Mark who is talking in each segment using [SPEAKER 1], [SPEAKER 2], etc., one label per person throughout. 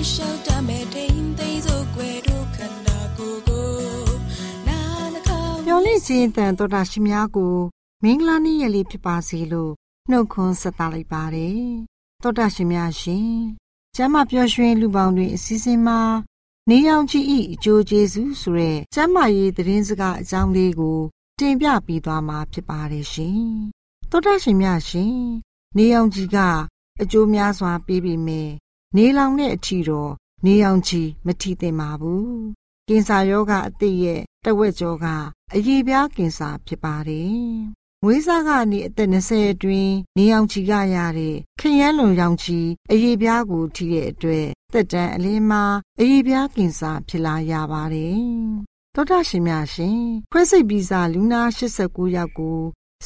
[SPEAKER 1] လိုက်လျှောက်တမဲ့ထိန်သိမ်းစို့ွယ်တို့ခန္ဓာကိုယ်ကို
[SPEAKER 2] နာနှခါမျော်လင့်ခြင်းတန်တော်တာရှင်များကိုမင်္ဂလာနေ့ရက်လေးဖြစ်ပါစေလို့နှုတ်ခွန်းဆက်သလိုက်ပါတယ်တော်တာရှင်များရှင်ကျမ်းမာပျော်ရွှင်လူပေါင်းတွင်အစည်းအဝေးမှာနေအောင်ကြည့်ဤအကျိုးကျေးဇူးဆိုတဲ့ကျမ်းမာရေးသတင်းစကားအကြောင်းလေးကို တင်ပြပြီးသွားမှာဖြစ်ပါတယ်ရှင်တော်တာရှင်များရှင်နေအောင်ကြီးကအကျိုးများစွာပေးပြီးမြဲ နေလောင်တဲ့အထီတော့နေအောင်ချီမထီသင့်ပါဘူး။ကင်ဆာယောဂအသိရဲ့တဝက်ကျော်ကအရေးပြားကင်ဆာဖြစ်ပါတယ်။မွေးစားကနေအသက်20အတွင်းနေအောင်ချီကရတဲ့ခရမ်းလွန်ရောင်ချီအရေးပြားကိုထိတဲ့အတွက်သက်တမ်းအလင်းမှာအရေးပြားကင်ဆာဖြစ်လာရပါတယ်။သောတာရှင်များရှင်ခွဲစိတ်ပြီးစာလူနာ89ယောက်ကို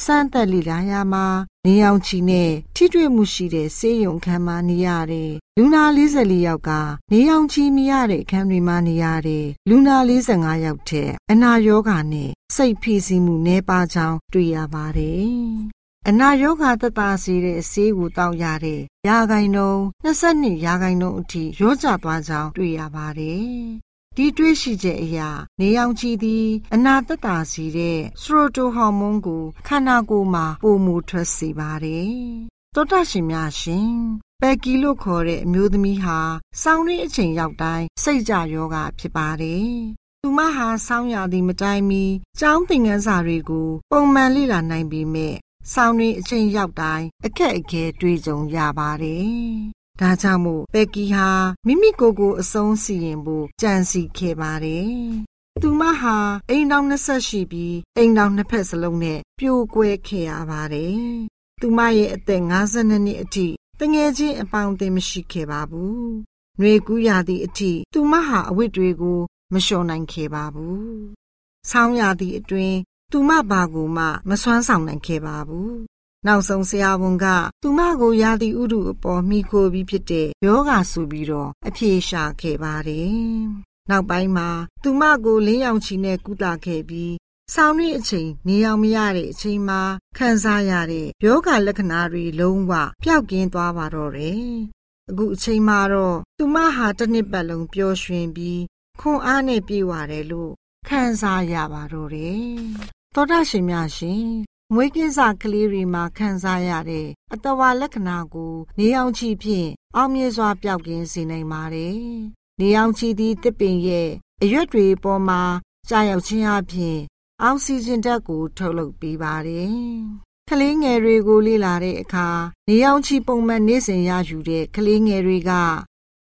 [SPEAKER 2] စမ်းသက်လေ့လာရမှာနေအောင်ချီနဲ့ထိတွေ့မှုရှိတဲ့ဆေးရုံခန်းမှာနေရတဲ့လူနာ44ယောက်ကနေအောင်ချီမရတဲ့အခန်းတွေမှာနေရတဲ့လူနာ45ယောက်ထက်အနာရောဂါနဲ့စိတ်ဖိစီးမှုနှဲပါကြောင်းတွေ့ရပါတယ်။အနာရောဂါသက်သာစေတဲ့ဆေးကိုတောက်ရတဲ့ရာဂိုင်နှုန်း22ရာဂိုင်နှုန်းအထိရောကျသွားကြောင်းတွေ့ရပါတယ် ဒီတွေးရှိချက်အရာနေအောင်ချီသည် အနာသက်သာစေတဲ့စရိုတိုဟော်မုန်းကိုခန္ဓာကိုယ်မှာပုံမူထွက်စေပါတယ်။သောတာရှင်များရှင်ပက်ကီလို့ခေါ်တဲ့အမျိုးသမီးဟာစောင်းရင်းအချိန်ရောက်တိုင်းစိတ်ကြယောဂဖြစ်ပါတယ်။သူမဟာစောင်းရသည်မတိုင်မီကျောင်းသင်ခန်းစာတွေကို ပုံမှန်လေ့လာနိုင်ပေမဲ့စောင်းရင်းအချိန်ရောက်တိုင်းအခက်အခဲတွေ့ကြုံရပါတယ် ဒါကြောင့်မို့ပက်ကီဟာမိမိကိုယ်ကိုအဆုံးစီရင်ဖို့ကြံစီခဲ့ပါတယ်။သူမဟာအိမ်တော်20ရှိပြီးအိမ်တော်နှစ်ဖက်စလုံးနဲ့ပြိုကွဲခဲ့ရပါတယ်။သူမရဲ့အသက်52နှစ်အထိတငယ်ချင်းအပေါင်းအသင်းမရှိခဲ့ပါဘူး။နှွေကူးရသည့်အထိသူမဟာအဝတ်တွေကိုမလျှော်နိုင်ခဲ့ပါဘူး။ဆောင်းရသည့်အတွင်းသူမဘာကိုမှမစွမ်းဆောင်နိုင်ခဲ့ပါဘူး နောက်ဆုံးဆရာဝန်ကသူမကိုရာသီဥတုအပေါ်မိခိုပြီးဖြစ်တဲ့ယောဂဆိုပြီးတော့အဖြေရှာခဲ့ပါတယ်။နောက်ပိုင်းမှာသူမကိုလင်းရောင်ချီနဲ့ကုသခဲ့ပြီးဆောင်းရအချိန်နေအောင်မရတဲ့အချိန်မှာခံစားရတဲ့ယောဂလက္ခဏာတွေလုံးဝပျောက်ကင်းသွားပါတော့တယ်။အခုအချိန်မှာတော့သူမဟာတစ်နှစ်ပတ်လုံးပျော်ရွှင်ပြီးခွန်အားနဲ့ပြေဝတယ်လို့ခံစားရပါတော့တယ်။သောတာရှင်များရှင် မွေးကင်းစာကလေးတွေမှာခံစားရတဲ့အတဝါလက္ခဏာကို နေအောင်ချီဖြင့်အောင်မြင်စွာပျောက်ကင်းစေနိုင်ပါတယ်။နေအောင်ချီသည့်တစ်ပင်ရဲ့အရွက်တွေပေါ်မှာကြာရောက်ခြင်းအပြင်အောက်ဆီဂျင်ဓာတ်ကို ထုတ်လုပ်ပေးပါတယ်။ကလေးငယ်တွေကိုလေ့လာတဲ့အခါနေအောင်ချီပုံမှန်နေစဉ်ရယူတဲ့ကလေးငယ်တွေက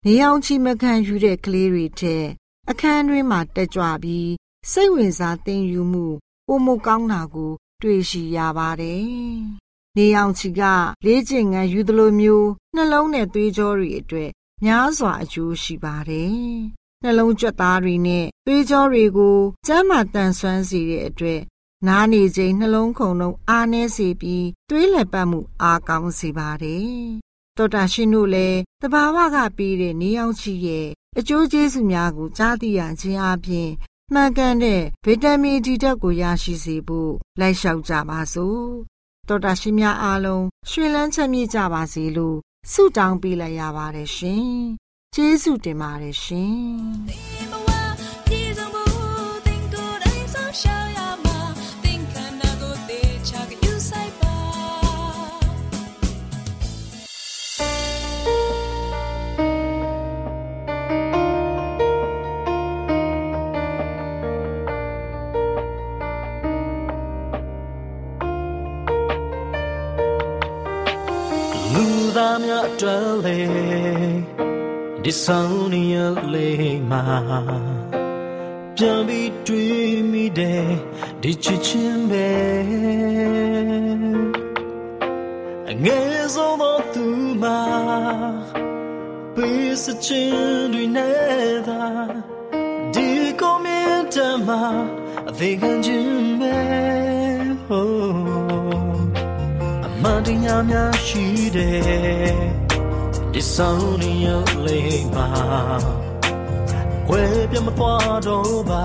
[SPEAKER 2] နေအောင်ချီမခံယူတဲ့ကလေးတွေထက်အခန်းတွင်းမှာတက်ကြွပြီးစိတ်ဝင်စားသင်ယူမှုပုံမကောင်းတာကို တွေ့ရှိရပါတယ်။နေအောင်ချီကလေးကျင်ငံယူသလိုမျိုးနှလုံးနဲ့သွေးကြောတွေအတွက်များစွာအကျိုးရှိပါတယ်။နှလုံးကြွက်သားတွေနဲ့သွေးကြောတွေကိုကျန်းမာတန်ဆွမ်းစေတဲ့အတွက်နားနေချိန်နှလုံးခုန်လုံးအားနည်းစေပြီးသွေးလက်ပတ်မှုအားကောင်းစေပါတယ်။တော်တာရှင်တို့လည်းတဘာဝကပြီးတဲ့နေအောင်ချီရဲ့အကျိုးကျေးဇူးများကိုကြားသိရခြင်းအပြင် မှန်ကန်တဲ့ဗီတာမင်ဒီဓာတ်ကိုရရှိစေဖို့လိုက်လျှောက်ကြပါစို့တော်တာရှင်များအားလုံးရွှင်လန်းချမ်းမြေ့ကြပါစေလို့ဆုတောင်းပေးလိုက်ရပါတယ်ရှင်ကျေးဇူးတင်ပါတယ်ရှင်
[SPEAKER 3] ဆောင်နေရလေမှာပြန်ပြီးတွေ့မိတယ်ဒီချစ်ချင်းပဲအငယ်ဆုံးသောသူမှာပေးစချင်တွေနဲ့သာဒီကိုမြတ်တမအသေးခံခြင်းပဲ oh မှန်တရားများရှိတယ်ဒီ ဆောင်နေရလေးမှာွယ်ပြမသွားတော့ပါ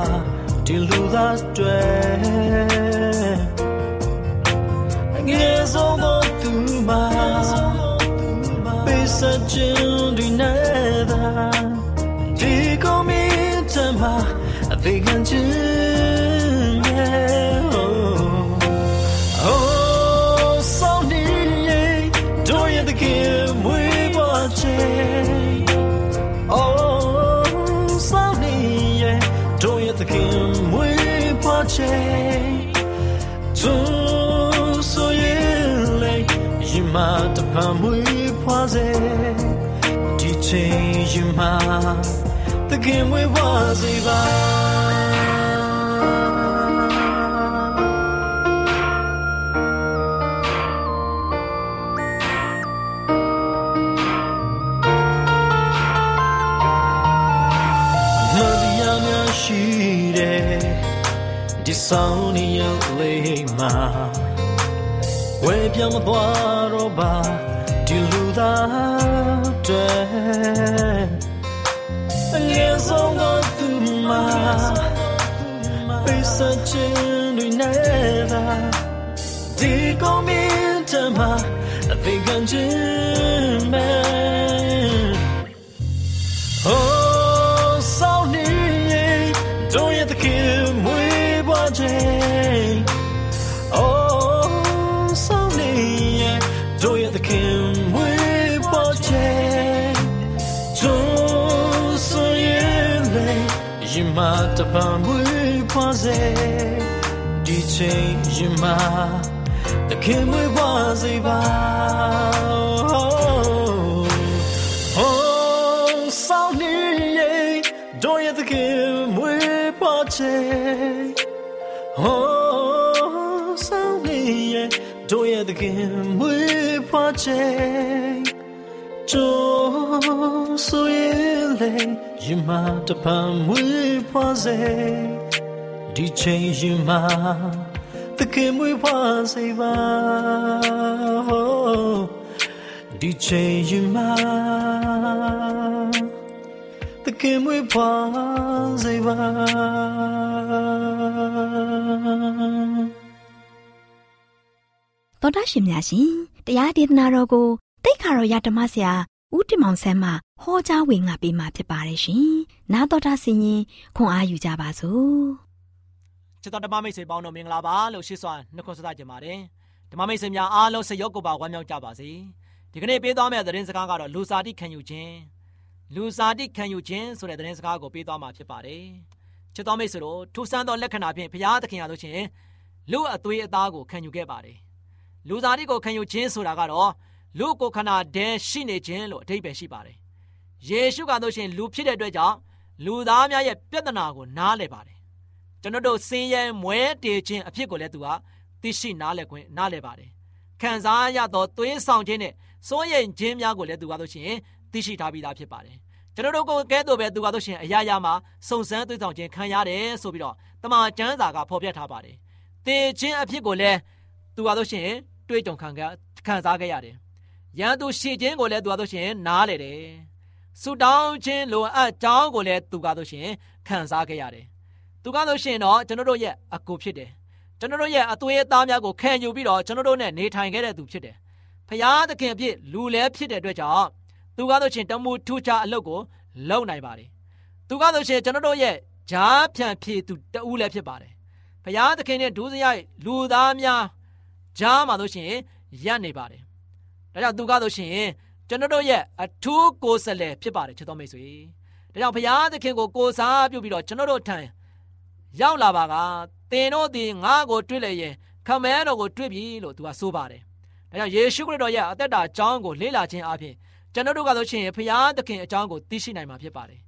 [SPEAKER 3] ဒီလူသားတွေငယ်ဆုံးတော့သူမှာပေးစချင်ဒီနေတာဒီကိုမင်းတမအသေးခံချင် မတဖန်မွေးဖွားစေဒီချိန်ရင်မတကယ်မွေးဖွားစေပါဒီဆောင်နေရလေးမှာဝဲပြောင်းမသွား တော့ပါဒီလူသားတဲ့အငယ်ဆုံးတော့သူမှာပေးစချင်တွေနေတာဒီကောင်းမင်းတမအသေးခံခြင်းမဲ was DJ you might the kid we was Oh, so near, don't you the kid we watch Oh, so near, don't you the kid we watch ကျိုးဆိုရင်လေယမတပံမွေးဖွားစေ ဒီချိန်ယမတကယ်မွေးဖွားစေပါဒီချိန်ယမတကယ်မွေးဖွားစေပါ
[SPEAKER 1] တော်တာရှင်များရှင်တရားဒေသနာတော်ကိုတိတ်ခါတော်ရဓမ္မဆရာဦးတင်မောင်ဆန်းမှဟောကြားဝင်ငါပေးมาဖြစ်ပါတယ်ရှင်။နာတော်တာဆင်ရင်ခွန်အားယူကြပါစို့။
[SPEAKER 4] ချစ်တော်ဓမ္မမိတ်ဆွေပေါင်းတို့မင်္ဂလာပါလို့ရှိစွာနှုတ်ခွန်းဆက်ကြပါတယ်။ဓမ္မမိတ်ဆွေများအားလုံးစိတ်ရောကိုယ်ပါဝမ်းမြောက်ကြပါစေ။ဒီကနေ့ပေးသွားမယ့်သတင်းစကားကတော့လူစားတိခံယူခြင်းလူစားတိခံယူခြင်းဆိုတဲ့သတင်းစကားကိုပေးသွားမှာဖြစ်ပါတယ်။ချစ်တော်မိတ်ဆွေတို့ထူဆန်းသောလက္ခဏာဖြင့်ဘုရားသခင်ရလို့ချင်းလူအသွေးအသားကိုခံယူခဲ့ပါတယ်။လူစားတိကိုခံယူခြင်းဆိုတာကတော့လူကိုခန္ဓာတည်းရှိနေခြင်းလို့အဓိပ္ပာယ်ရှိပါတယ်။ယေရှုကတို့ရှင်လူဖြစ်တဲ့အတွက်ကြောင့်လူသားများရဲ့ပြဿနာကိုနားလည်ပါတယ်။ ကျွန်တော်တို့ဆင်းရဲမွဲတေခြင်းအဖြစ်ကိုလည်းသူကသိရှိနားလည်ခွင့်နားလည်ပါတယ်။ခံစားရသောသွေးဆောင်ခြင်းနဲ့စိုးရိမ်ခြင်းများကိုလည်းသူကတို့ရှင်သိရှိထားပြီးသားဖြစ်ပါတယ်။ကျွန်တော်တို့ကိုကဲတော့ပဲသူကတို့ရှင်အရာရာမှာစုံစမ်းသွေးဆောင်ခြင်းခံရတယ်ဆိုပြီးတော့တမန်ကျမ်းစာကဖော်ပြထားပါတယ်။တေခြင်းအဖြစ်ကိုလည်းသူကတို့ရှင်တွေးကြုံခံခံစားခဲ့ရတယ်။ရန်သူရှေ့ခြင်းကိုလည်းသူကားတို့ရှင်နားလေတယ်ဆူတောင်းခြင်းလိုအပ်ကြောင်းကိုလည်းသူကားတို့ရှင်ခံစားခဲ့ရတယ် သူကားတို့ရှင်တော့ကျွန်တော်တို့ရဲ့အကူဖြစ်တယ်ကျွန်တော်တို့ရဲ့အသွေးအသားများကိုခံယူပြီးတော့ကျွန်တော်တို့နဲ့နေထိုင်ခဲ့တဲ့သူဖြစ်တယ်ဖရာသခင်ဖြစ်လူလဲဖြစ်တဲ့အတွက်ကြောင့်သူကားတို့ရှင်တမှုထူးခြားအလုပ်ကိုလုပ်နိုင်ပါတယ်သူကားတို့ရှင်ကျွန်တော်တို့ရဲ့ဂျားဖြန့်ဖြေသူတဦးလည်းဖြစ်ပါတယ်ဖရာသခင်နဲ့ဒုစရိုက်လူသားများဂျားမှာတို့ရှင်ရပ်နေပါတယ်ဒါကြောင့်သူကားလို့ရှိရင်ကျွန်တော်တို့ရဲ့အထူးကိုယ်စားလှယ်ဖြစ်ပါတယ်ချစ်တော်မိတ်ဆွေဒါကြောင့်ဘုရားသခင်ကိုကိုးစားပြုပြီးတော့ကျွန်တော်တို့ထံ ရောက်လာပါကသင်တို့ဒီငါ့ကိုတွေ့လေရင်ခမဲတော်ကိုတွေ့ပြီလို့သူကဆိုပါတယ်ဒါကြောင့်ယေရှုခရစ်တော်ရဲ့အသက်တာအကြောင်းကိုလေ့လာခြင်းအပြင်ကျွန်တော်တို့ကဆိုရှင်ဘုရားသခင်အကြောင်းကိုသိရှိနိုင်မှာဖြစ်ပါတယ်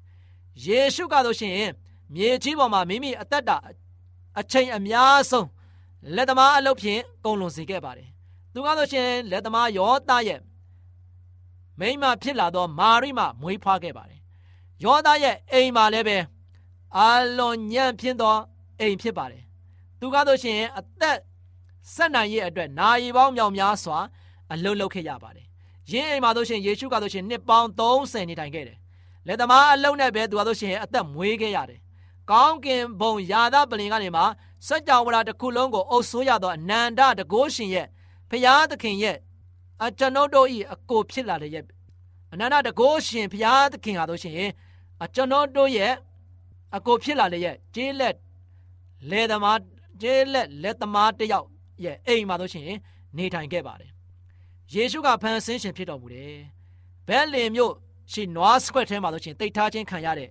[SPEAKER 4] ယေရှုကဆိုရှင်မြေကြီးပေါ်မှာမိမိအသက်တာအချိန်အများဆုံးလက်သမားအလုပ်ဖြင့်ကုန်လွန်စေခဲ့ပါတယ်သူကားဆိုရှင်လက်သမားယောသားရဲ့မိမဖြစ်လာသောမာရိမမွေးဖွားခဲ့ပါတယ်ယောသားရဲ့အိမ်မှာလည်းပဲ အာလွန်ညံ့ဖြစ်သောအိမ်ဖြစ်ပါတယ်သူကားဆိုရှင်အသက်ဆက်နိုင်ရဲ့အတွက်နာရီပေါင်းမြောင်များစွာအလုံးလုံးခဲ့ရပါတယ်ယင်းအိမ်မှာဆိုရှင်ယေရှုကဆိုရှင်နှစ်ပေါင်း30နေထိုင်ခဲ့တယ်လက်သမားအလုံးနဲ့ပဲသူကားဆိုရှင်အသက်မွေးခဲ့ရတယ်ကောင်းကင်ဘုံယာသပလင်ကနေမှစัจ java လာတစ်ခုလုံးကိုအုပ်ဆိုးရသောအနန္တတကုရှင်ရဲ့ဖရာသခင်ရဲ့အကျွန်ုပ်တို့ဤအကိုဖြစ်လာတဲ့ရဲ့အနန္တတကောရှင်ဖရာသခင်ဟာတို့ရှင်အကျွန်ုပ်တို့ရဲ့ အကိုဖြစ်လာတဲ့ရဲ့ကျေးလက်လေသမားကျေးလက်လက်သမားတယောက်ရဲ့အိမ်မှာတို့ရှင်နေထိုင်ခဲ့ပါတယ်ယေရှုကဖန်ဆင်းရှင်ဖြစ်တော်မူတယ်ဘဲလင်မြို့ရှိနွားစခွက်ထဲမှာတို့ရှင်တိတ်ထားခြင်းခံရတဲ့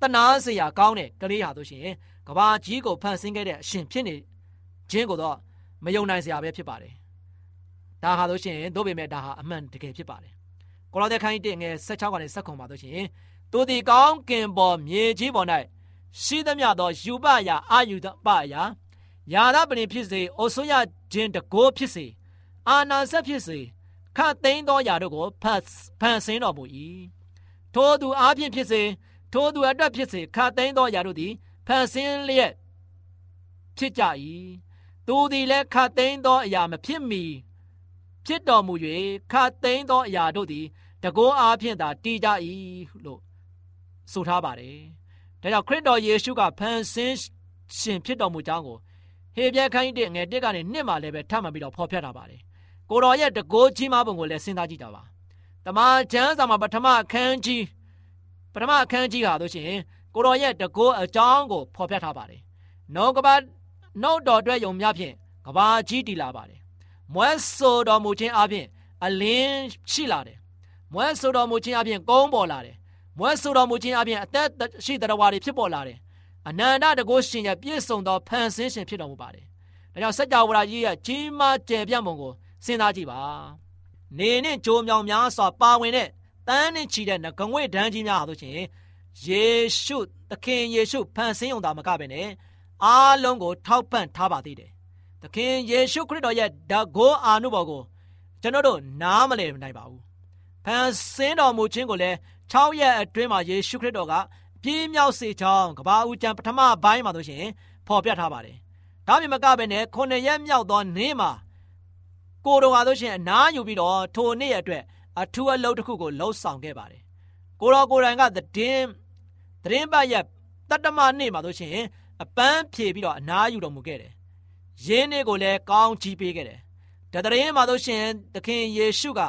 [SPEAKER 4] တနာစရာကောင်းတဲ့ကလေးဟာတို့ရှင်ကဘာကြီးကိုဖန်ဆင်းခဲ့တဲ့အရှင်ဖြစ်နေခြင်းကိုတော့မယုံနိုင်စရာပဲဖြစ်ပါတယ်ဒါဟာလို့ရှိရင်တို့ပေမဲ့ဒါဟာအမှန်တကယ်ဖြစ်ပါတယ်ကိုလောသဲခိုင်းတဲ့ငယ်16ကနေ7ခုပါလို့ရှိရင်တို့ဒီကောင်းကင်ပေါ်မြေကြီးပေါ်၌ ရှိသမျှသောယူပရာအာယူပရာယာရပရင်ဖြစ်စေအိုဆွရခြင်းတကိုးဖြစ်စေအာနာဆက်ဖြစ်စေခတ်သိမ်းသောယာတို့ကိုဖတ်ဖန်ဆင်းတော်မူ၏ထိုသူအားဖြင့်ဖြစ်စေထိုသူအတွက်ဖြစ်စေခတ်သိမ်းသောယာတို့သည်ဖန်ဆင်းလျက်ဖြစ်ကြ၏သူသည်လည်းခတ်သိမ်းသောအရာမဖြစ်မီဖြစ်တော်မူ၍ခတ်သိမ်းသောအရာတို့သည်တကောအားဖြင့်သာတည်ကြ၏လို့ဆိုထားပါတယ်။ ဒါကြောင့်ခရစ်တော်ယေရှုကဖန်ဆင်းရှင်ဖြစ်တော်မူကြောင်းကိုဟေပြဲခိုင်းတဲ့ငယ်တစ်ကနေနှစ်မှလည်းပဲထပ်မှပြီးတော့ဖော်ပြထားပါတယ်။ကိုတော်ရဲ့တကောကြီးမားပုံကိုလည်းစဉ်းစားကြည့်တာပါ။တမန်ကျမ်းစာမှာပထမအခန်းကြီးပထမအခန်းကြီးဟာတို့ရှင်ကိုတော်ရဲ့တကောအကြောင်းကိုဖော်ပြထားပါတယ်။နောကဘာနှုတ်တော်အတွက်ယုံများဖြင့်ကဘာကြီးတည်လာပါတယ်မွဲဆိုတော်မူခြင်းအပြင်အလင်းရှိလာတယ်မွဲဆိုတော်မူခြင်းအပြင်ကုန်းပေါ်လာတယ် မွဲဆိုတော်မူခြင်းအပြင်အသက်ရှိတရားဝါတွေဖြစ်ပေါ်လာတယ်အနန္တတကုရှင်ရဲ့ပြည့်စုံသောဖန်ဆင်းရှင်ဖြစ်တော်မူပါတယ်ဒါကြောင့်စัจ java ကြီးရဲ့ကြီးမားကျယ်ပြန့်ပုံကိုစဉ်းစားကြည့်ပါနေနဲ့ကြိုးမြောင်များစွာပါဝင်တဲ့တန်းနဲ့ချီတဲ့ငကငွေ့ဒန်းကြီးများဟာဆိုရှင်ယေရှုသခင်ယေရှုဖန်ဆင်းုံသာမကပဲနဲ့အားလုံးကိုထောက်ပံ့ထားပါသေးတယ်သခင်ယေရှုခရစ်တော်ရဲ့ဓာတ်ကိုအာနုဘော်ကိုကျွန်တော်တို့နားမလည်နိုင်ပါဘူး။ဖန်ဆင်းတော်မူခြင်းကိုလည်း 6ရက်အတွင်းမှာယေရှုခရစ်တော်ကပြင်းမြောက်စေချောင်းကဘာဦးကျမ်းပထမပိုင်းမှာဆိုရှင်ဖော်ပြထားပါတယ်။ဒါမြင်မကပဲနဲ့9ရက်မြောက်သောနေ့မှာကိုတော်ဟာဆိုရှင်အနားယူပြီးတော့ထိုနေ့အတွက်အထူးအလုပ်တစ်ခုကိုလှုပ်ဆောင်ခဲ့ပါတယ်။ကိုတော်ကိုယ်တိုင်ကသတင်းသတင်းပတ်ရဲ့တတ္တမနေ့မှာဆိုရှင်အပန်းဖြေပြီးတော့အနားယူတော်မူခဲ့တယ်ယင်းနေ့ကိုလည်းကောင်းချီးပေးခဲ့တယ်။ဒါတရင်မှာတို့ရှင်သခင်ယေရှုက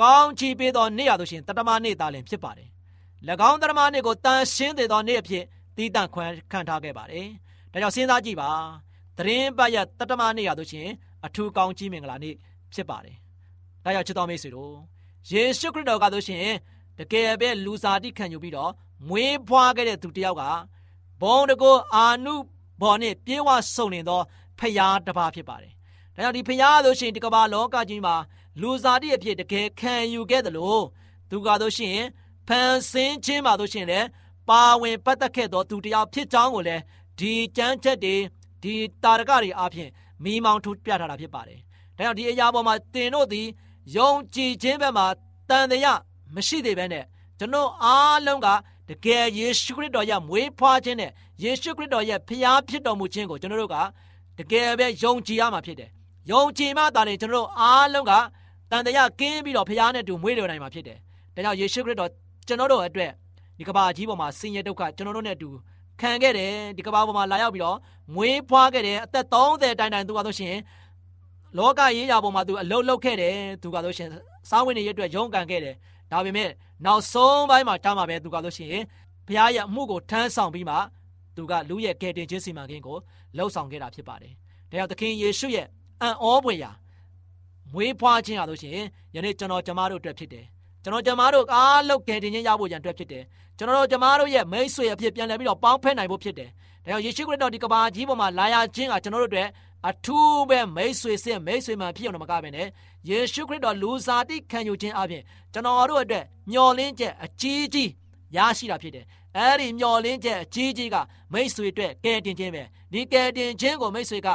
[SPEAKER 4] ကောင်းချီးပေးသောနေ့ရသို့ရှင်တတမနေ့သားလည်းဖြစ်ပါတယ်၎င်းတတမနေ့ကိုတန်ရှင်းသေးသောနေ့အဖြစ်တည်တံ့ခွန်ခံထားခဲ့ပါတယ်ဒါကြောင့်စဉ်းစားကြည့်ပါသတင်းပတ်ရတတမနေ့ရသို့ရှင်အထူးကောင်းချီးမင်္ဂလာနေ့ဖြစ်ပါတယ်ဒါကြောင့်ချစ်တော်မိတ်ဆွေတို့ယေရှုခရစ်တော်ကဆိုရှင်တကယ်ပဲလူစားတိခံယူပြီးတော့မွေးဖွားခဲ့တဲ့သူတယောက်ကဘုံတကောအာနုဘော်နဲ့ပြေဝဆုံနေသောဖျားတစ်ပါးဖြစ်ပါတယ်။ဒါကြောင့်ဒီဖျားဆိုရှင်ဒီကမ္ဘာလောကကြီးမှာ လူစားတိအဖြစ်တကယ်ခံယူခဲ့တယ်လို့သူကဆိုရှင်ဖန်ဆင်းခြင်းမှာဆိုရှင်လည်းပါဝင်ပတ်သက်ခဲ့သောသူတယောက်ဖြစ်ကြောင်းကိုလည်းဒီကြမ်းချက်တွေဒီတာရကတွေအပြင်မိမောင်းထုတ်ပြထားတာဖြစ်ပါတယ်။ဒါကြောင့်ဒီအရာပေါ်မှာတင်တို့သည်ယုံကြည်ခြင်းဘက်မှာတန်တရားမရှိသေးဘဲနဲ့ကျွန်တော်အားလုံးကတကယ်ယေရှုခရစ်တော်ရဲ့မွေးဖွားခြင်းနဲ့ယေရှုခရစ်တော်ရဲ့ဖျားဖြစ်တော်မူခြင်းကိုကျွန်တော်တို့ကတကယ်ပဲယုံကြည်ရမှာဖြစ်တယ်။ယုံကြည်မှသာလေကျွန်တော်တို့အားလုံးက တန်တရားကင်းပြီးတော့ဖျားနဲ့တူမွေးလျော်နိုင်မှာဖြစ်တယ်။ဒါကြောင့်ယေရှုခရစ်တော်ကျွန်တော်တို့အတွက်ဒီကဘာကြီးပေါ်မှာဆင်းရဲဒုက္ခကျွန်တော်တို့နဲ့အတူခံခဲ့တယ်ဒီကဘာပေါ်မှာလာရောက်ပြီးတော့မွေးဖွားခဲ့တယ်အသက်30တိုင်တိုင်သူကဆိုရှင်လောကရေးရာပေါ်မှာသူအလုတ်လုတ်ခဲ့တယ်သူကဆိုရှင်စားဝင်နေရအတွက်ရုန်းကန်ခဲ့တယ်ဒါပေမဲ့နောက်ဆုံးပိုင်းမှာတားမှာပဲသူကလို့ရှိရင်ဘုရားရဲ့အမှုကိုထမ်းဆောင်ပြီးမှသူကလူရဲ့ကယ်တင်ခြင်းစီမံကိန်းကိုလှုပ်ဆောင်ခဲ့တာဖြစ်ပါတယ်။ဒါကြောင့်သခင်ယေရှုရဲ့အံ့ဩဖွယ်ရာ မွေးဖွားခြင်းဟာလို့ရှိရင်ယနေ့ကျွန်တော်ကျမတို့အတွက်ဖြစ်တယ်။ကျွန်တော်ကျမတို့အားလုံးကယ်တင်ခြင်းရဖို့ရန်အတွက်ဖြစ်တယ်။ကျွန်တော်တို့ကျမတို့ရဲ့မိတ်ဆွေအဖြစ်ပြန်လည်ပြီးတော့ပေါင်းဖက်နိုင်ဖို့ဖြစ်တယ်။ဒါကြောင့်ယေရှုခရစ်တော်ဒီကဘာကြီးပေါ်မှာလာရခြင်းကကျွန်တော်တို့အတွက်အထူးပဲမိတ်ဆွေစစ်မိတ်ဆွေမှဖြစ်အောင်မကဘဲနဲ့ယေရှုခရစ်တော်လူစားတိခံယူခြင်းအပြင်ကျွန်တော်တို့အတွက်မျော်လင့်ချက်အကြီးကြီးရရှိတာဖြစ်တယ်။အဲဒီမျော်လင့်ချက်အကြီးကြီးကမိတ်ဆွေအတွက်ကယ်တင်ခြင်းပဲ။ဒီကယ်တင်ခြင်းကိုမိတ်ဆွေက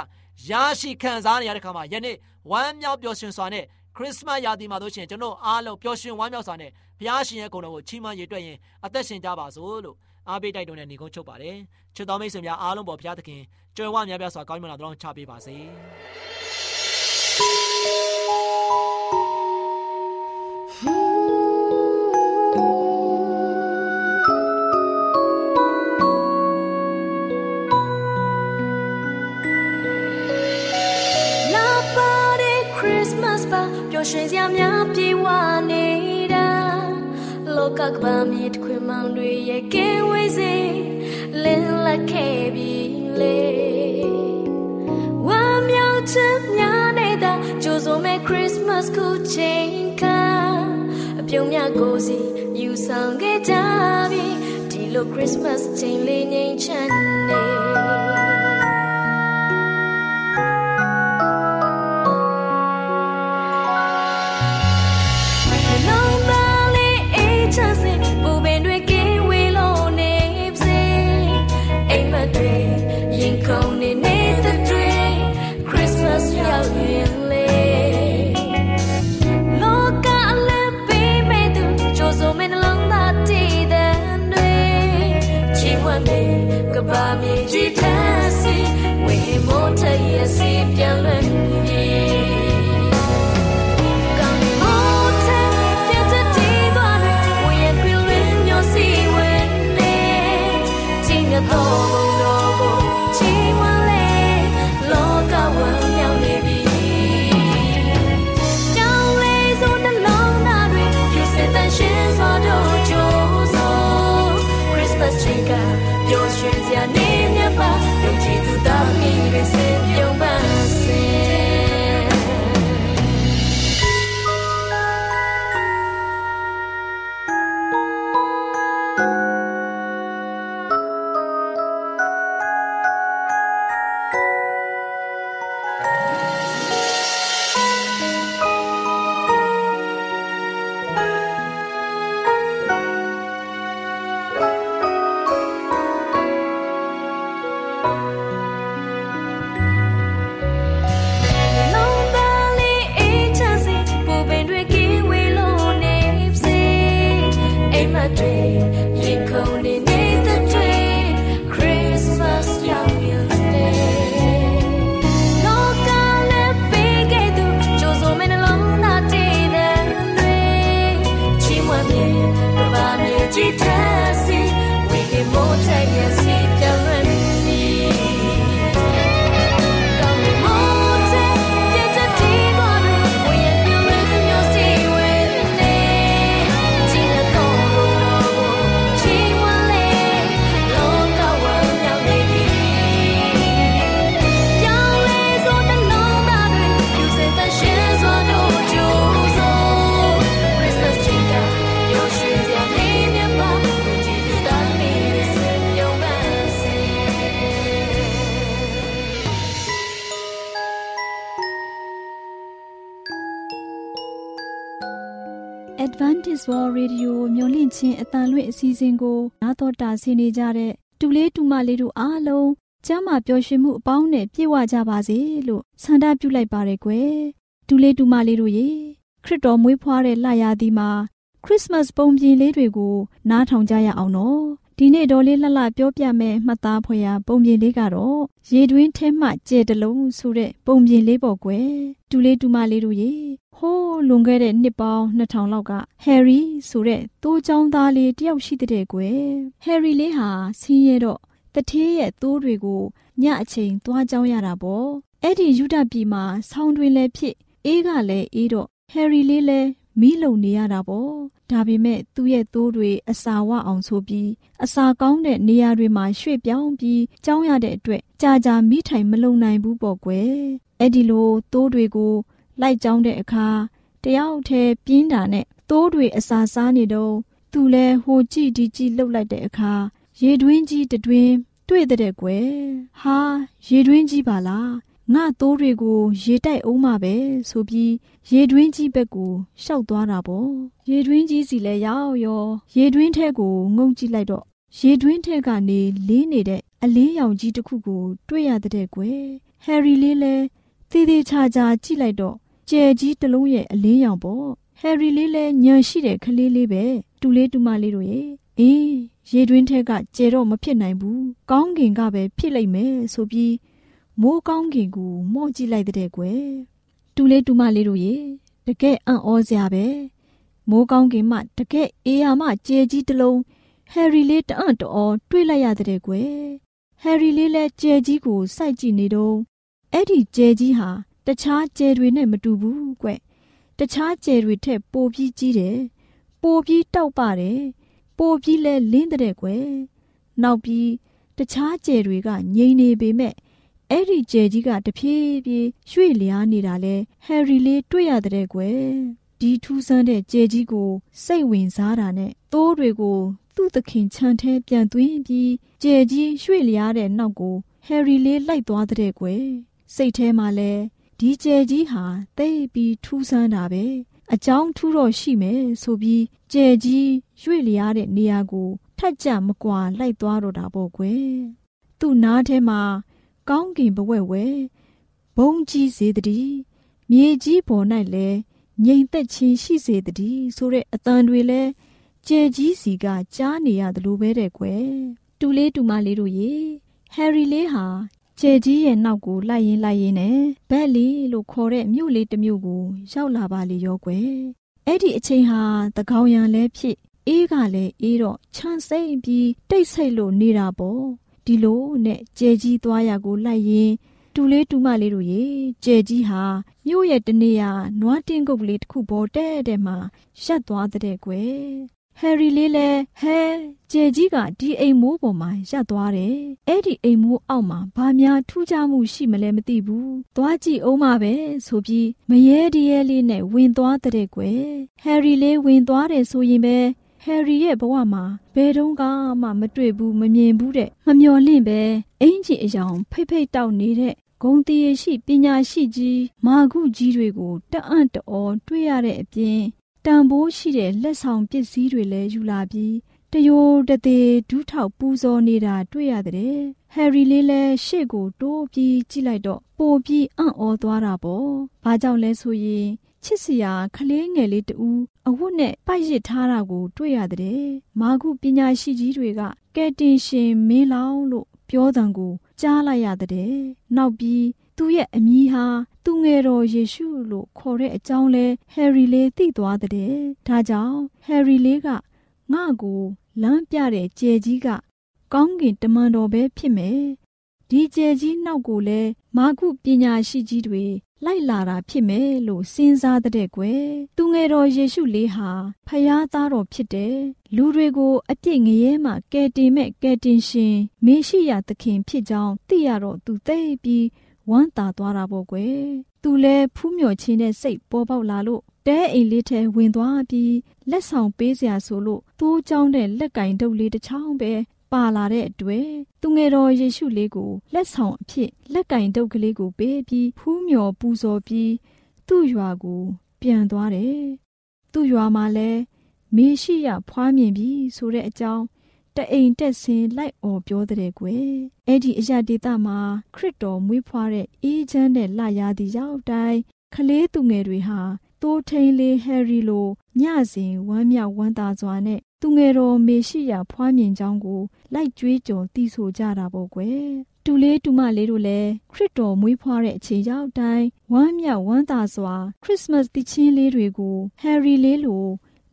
[SPEAKER 4] ရရှိခံစားနေရတဲ့ခါမှာယနေ့ ဝမ်းမြောက်ပျော်ရွှင်စွာနဲ့ခရစ်စမတ်ရာသီမှာတို့ရှင်ကျွန်တော်အားလုံးပျော်ရွှင်ဝမ်းမြောက်စွာနဲ့ဘုရားရှင်ရဲ့ဂုဏ်တော်ကိုချီးမွမ်းရည်တွက်ရင်အသက်ရှင်ကြပါစို့လို့အားပေးတိုက်တွန်းတဲ့ညီကုန်းချုပ်ပါတယ်ချစ်တော်မိတ်ဆွေများအားလုံးပေါ်ဘုရားသခင်ကြွယ်ဝများပြားစွာကောင်းမြတ်လာတော်ချပေးပါစေ
[SPEAKER 5] ရွှင်စရာများပြေဝနေတာလောကကဘာမြေတစ်ခွင်မောင်တွေရဲ့ကဲဝေးစေလင်းလက်ခဲ့ပြီလေဝမ်းမြောက်ခြင်းများနေတာကြိုးစုံမဲ့ Christmas ကိုချိန်ခါအပြုံးများကိုစီယူဆောင်ခဲ့ကြပြီဒီလို Christmas ချိန်လေးငြိမ်ချမ်းနေ
[SPEAKER 6] Advantage World Radio မျိုးလင့်ချင်းအတန်လွင့်အစီအစဉ်ကိုနားတော်တာဆင်းနေကြတဲ့တူလေးတူမလေးတို့အားလုံးကျမ်းမာပျော်ရွှင်မှုအပေါင်းနဲ့ပြည့်ဝကြပါစေလို့ဆန္ဒပြုလိုက်ပါရယ်ကွယ်တူလေးတူမလေးတို့ရေခရစ်တော်မွေးဖွားတဲ့လရာသီမှာခရစ်စမတ်ပုံပြင်လေးတွေကိုနားထောင်ကြရအောင်နော် ဒီနေ့တော်လေးလှလှပြောပြမယ်မှတ်သားဖွယ်ရာပုံပြင်လေးကတော့ရေတွင်းထဲမှကြဲတလုံးဆိုတဲ့ပုံပြင်လေးပေါ့ကွယ်တူလေးတူမလေးတို့ရေဟိုးလွန်ခဲ့တဲ့နှစ်ပေါင်း2000လောက်ကဟယ်ရီဆိုတဲ့တိုးချောင်းသားလေးတယောက်ရှိတဲ့ကွယ်ဟယ်ရီလေးဟာဆင်းရဲတော့တထေးရဲ့သိုးတွေကိုညအချိန်သွားကြောင်းရတာပေါ့အဲ့ဒီယူဒပြည်မှာဆောင်းတွင်လည်းဖြစ်အေးကလည်းအေးတော့ဟယ်ရီလေးလည်းမီးလုံနေရတာပေါ့ ဒါပေမဲ့သူ့ရဲ့သိုးတွေအစာဝအောင်ဆိုပြီးအစာကောင်းတဲ့နေရာတွေမှာရွှေ့ပြောင်းပြီးကြောင်းရတဲ့အတွက်ကြာကြာမိထိုင်မလုံနိုင်ဘူးပေါ့ကွယ်အဲ့ဒီလိုသိုးတွေကိုလိုက်ကြောင်းတဲ့အခါတယောက်တည်းပြင်းတာနဲ့သိုးတွေအစာစားနေတော့သူလဲဟိုကြည့်ဒီကြည့်လှုပ်လိုက်တဲ့အခါရေတွင်းကြီးတွင်တွေ့တဲ့ကွယ်ဟာရေတွင်းကြီးပါလား ငါသိုးတွေကိုရေတိုက်အောင်မှာပဲဆိုပြီးရေတွင်းကြီးဘက်ကိုရှောက်သွားတာပေါ့ရေတွင်းကြီးစီလဲရောက်ရောရေတွင်းထဲကိုငုံကြည့်လိုက်တော့ရေတွင်းထဲကနေလေးနေတဲ့အလင်းရောင်ကြီးတစ်ခုကို တွေ့ရတဲ့ကွယ်ဟယ်ရီလေးလဲသေးသေးချာချာကြည့်လိုက်တော့ကျဲကြီးတစ်လုံးရဲ့အလင်းရောင်ပေါ့ဟယ်ရီလေးလဲညံရှိတဲ့ကလေးလေးပဲတူလေးတူမလေးတို့ရဲ့အေးရေတွင်းထဲကကျဲတော့မဖြစ်နိုင်ဘူးကောင်းကင်ကပဲဖြစ်လိုက်မယ်ဆိုပြီး မိုးကောင်းကင်ကိုမော့ကြည့်လိုက်တဲ့ကွယ်တူလေးတူမလေးတို့ရေတကယ်အံ့ဩစရာပဲမိုးကောင်းကင်မှတကယ်အေးရမှကျဲကြီးတစ်လုံးဟယ်ရီလေးတအံ့တော်တွေးလိုက်ရတဲ့ကွယ်ဟယ်ရီလေးလည်းကျဲကြီးကိုစိုက်ကြည့်နေတော့အဲ့ဒီကျဲကြီးဟာတခြားကျဲတွေနဲ့မတူဘူးကွတခြားကျဲတွေထက်ပိုပြီးကြီးတယ်ပိုပြီးတောက်ပါတယ်ပိုပြီးလဲလင်းတဲ့ကွယ်နောက်ပြီးတခြားကျဲတွေကငြိမ်နေပေမဲ့ အဲ့ဒီကျဲကြီးကတဖြည်းဖြည်းရွှေ့လျားနေတာလဲဟယ်ရီလေးတွေ့ရတဲ့ကွယ်ဒီထူးဆန်းတဲ့ကျဲကြီးကိုစိတ်ဝင်စားတာနဲ့တိုးတွေကိုသူ့သခင်ခြံထဲပြန်သွင်းပြီးကျဲကြီးရွှေ့လျားတဲ့နောက်ကိုဟယ်ရီလေးလိုက်သွားတဲ့ကွယ်စိတ်ထဲမှာလဲဒီကျဲကြီးဟာတိတ်ပြီးထူးဆန်းတာပဲအကြောင်းထူးတော့ရှိမယ်ဆိုပြီးကျဲကြီးရွေ့လျားတဲ့နေရာကိုထက်ကြမကွာလိုက်သွားတော့တာပေါ့ကွယ်သူ့နားထဲမှာ ကောင်းကင်ဘဝဲဝဲဘုံကြီးစေတည်းမြေကြီးပေါ်၌လည်းငြိမ်သက်ခြင်းရှိစေတည်းဆိုတဲ့အတန်တွေလဲကျဲကြီးစီကကြားနေရတယ်လို့ပဲတဲ့ကွယ်တူလေးတူမလေးတို့ရေဟယ်ရီလေးဟာကျဲကြီးရဲ့နောက်ကိုလိုက်ရင်လိုက်ရင်နဲ့ဘက်လီလို့ခေါ်တဲ့မြို့လေးတစ်မြို့ကိုရောက်လာပါလေရောကွယ်အဲ့ဒီအချိန်ဟာတကောင်ရံလဲဖြစ်အေးကလည်းအေးတော့ချမ်းစိမ့်ပြီးတိတ်ဆိတ်လို့နေတာပေါ့ ဒီလိုနဲ့ကျဲကြီးသွားရကိုလိုက်ရင်တူလေးတူမလေးတို့ရေကျဲကြီးဟာမြို့ရဲ့တနေရာနွားတင်းကုတ်ကလေးတစ်ခုပေါ်တဲ့တဲ့မှာရက်သွားတဲ့ကွယ်ဟယ်ရီလေးလည်းဟဲကျဲကြီးကဒီအိမ်မိုးပေါ်မှာရပ်သွားတယ်။အဲ့ဒီအိမ်မိုးအောက်မှာဘာများထူးခြားမှုရှိမလဲမသိဘူး။သွားကြည့်အောင်ပါပဲဆိုပြီးမရဲတရဲလေးနဲ့ဝင်သွားတဲ့ကွယ်။ဟယ်ရီလေးဝင်သွားတယ်ဆိုရင်ပဲ ဟယ်ရီရဲ့ဘဝမှာဘယ်တုန်းကမှမတွေ့ဘူးမမြင်ဘူးတဲ့မမျော်လင့်ပဲအင်ကြီးအယောင်ဖိတ်ဖိတ်တောက်နေတဲ့ဂုံတီရရှိပညာရှိကြီးမာကုကြီးတွေကိုတအံ့တော်တွေ့ရတဲ့အပြင်တန်ဖိုးရှိတဲ့လက်ဆောင်ပစ္စည်းတွေလည်းယူလာပြီးတယိုတသေးဒူးထောက်ပူဇော်နေတာတွေ့ရတဲ့ဟယ်ရီလေးလည်းရှေ့ကိုတိုးပြီးကြည့်လိုက်တော့ပိုပြီးအံ့ဩသွားတာပေါ့။ဘာကြောင့်လဲဆိုရင် ချစ်စရာခလေးငယ်လေးတူအဝတ်နဲ့ပိုက်ရစ်ထားတာကို တွေ့ရတဲ့မာကုပညာရှိကြီးတွေကကဲတင်ရှင်မင်းလောင်လို့ပြောတံကိုကြားလိုက်ရတဲ့နောက်ပြီးသူ့ရဲ့အမည်ဟာသူငယ်တော်ယေရှုလို့ခေါ်တဲ့အကြောင်းလဲဟယ်ရီလေးသိသွားတဲ့ဒါကြောင့်ဟယ်ရီလေးကငါ့ကိုလမ်းပြတဲ့ကြဲကြီးကကောင်းကင်တမန်တော်ပဲဖြစ်မယ်ဒီကြဲကြီးနောက်ကိုလဲမာကုပညာရှိကြီးတွေ လိုက်လာတာဖြစ်မယ်လို့စဉ်းစားတဲ့ကွယ်သူငယ်တော်ယေရှုလေးဟာဖယားသားတော်ဖြစ်တယ်လူတွေကိုအပြစ်ငရဲမှကယ်တင်မဲ့ကယ်တင်ရှင်မေရှိယသခင်ဖြစ်ကြောင်းသိရတော့သူသိပြီးဝမ်းသာသွားတာပေါ့ကွယ်သူလဲဖူးမြော်ခြင်းနဲ့စိတ်ပေါ်ပေါက်လာလို့တဲအိမ်လေးထဲဝင်သွားပြီးလက်ဆောင်ပေးစရာဆိုလို့တိုးကြောင်းတဲ့လက်ကင်တုပ်လေးတစ်ချောင်းပဲ ပါလာတဲ့အတွက်သူငယ်တော်ယေရှုလေးကိုလက်ဆောင်အဖြစ်လက်ကင်တုပ်ကလေးကိုပေးပြီးဖူးမြော်ပူဇော်ပြီးသူ့ရွာကိုပြန်သွားတယ်သူ့ရွာမှာလည်းမေရှိယဖွားမြင်ပြီဆိုတဲ့အကြောင်းတအိမ်တက်ဆင်းလိုက်អော်ပြောတဲ့ကွယ်အဲ့ဒီအရာဒေတာမှာခရစ်တော်မွေးဖွားတဲ့အေးချမ်းတဲ့လရာသီရောက်တိုင်းကလေးသူငယ်တွေဟာတိုးထိန်လေးဟယ်ရီလိုညစဉ်ဝမ်းမြောက်ဝမ်းသာစွာနဲ့ သူငယ်တော်မေရှိယဖွားမြင်ကြောင်းကိုလိုက်ကြွေးကြော်တီးဆိုကြတာပေါ့ကွယ်တူလေးတူမလေးတို့လည်းခရစ်တော်မွေးဖွားတဲ့အချိန်ရောက်တိုင်းဝမ်းမြောက်ဝမ်းသာစွာ ခရစ်စမတ်တည်ချင်းလေးတွေကိုဟယ်ရီလေးလို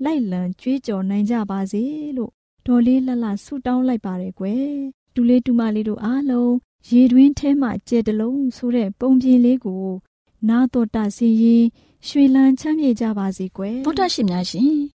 [SPEAKER 6] လိုက်လံကြွေးကြော်နိုင်ကြပါစေလို့ဒေါ်လေးလှလှဆုတောင်းလိုက်ပါတယ်ကွယ်တူလေးတူမလေးတို့အားလုံးရေတွင်းထဲမှာကြဲတလုံးဆိုတဲ့ပုံပြင်လေးကို နာတော်တာစီရင်ရွှေလန်းချမ်းမြေကြပါစေကွယ်
[SPEAKER 7] ဗုဒ္ဓရှင်များရှင်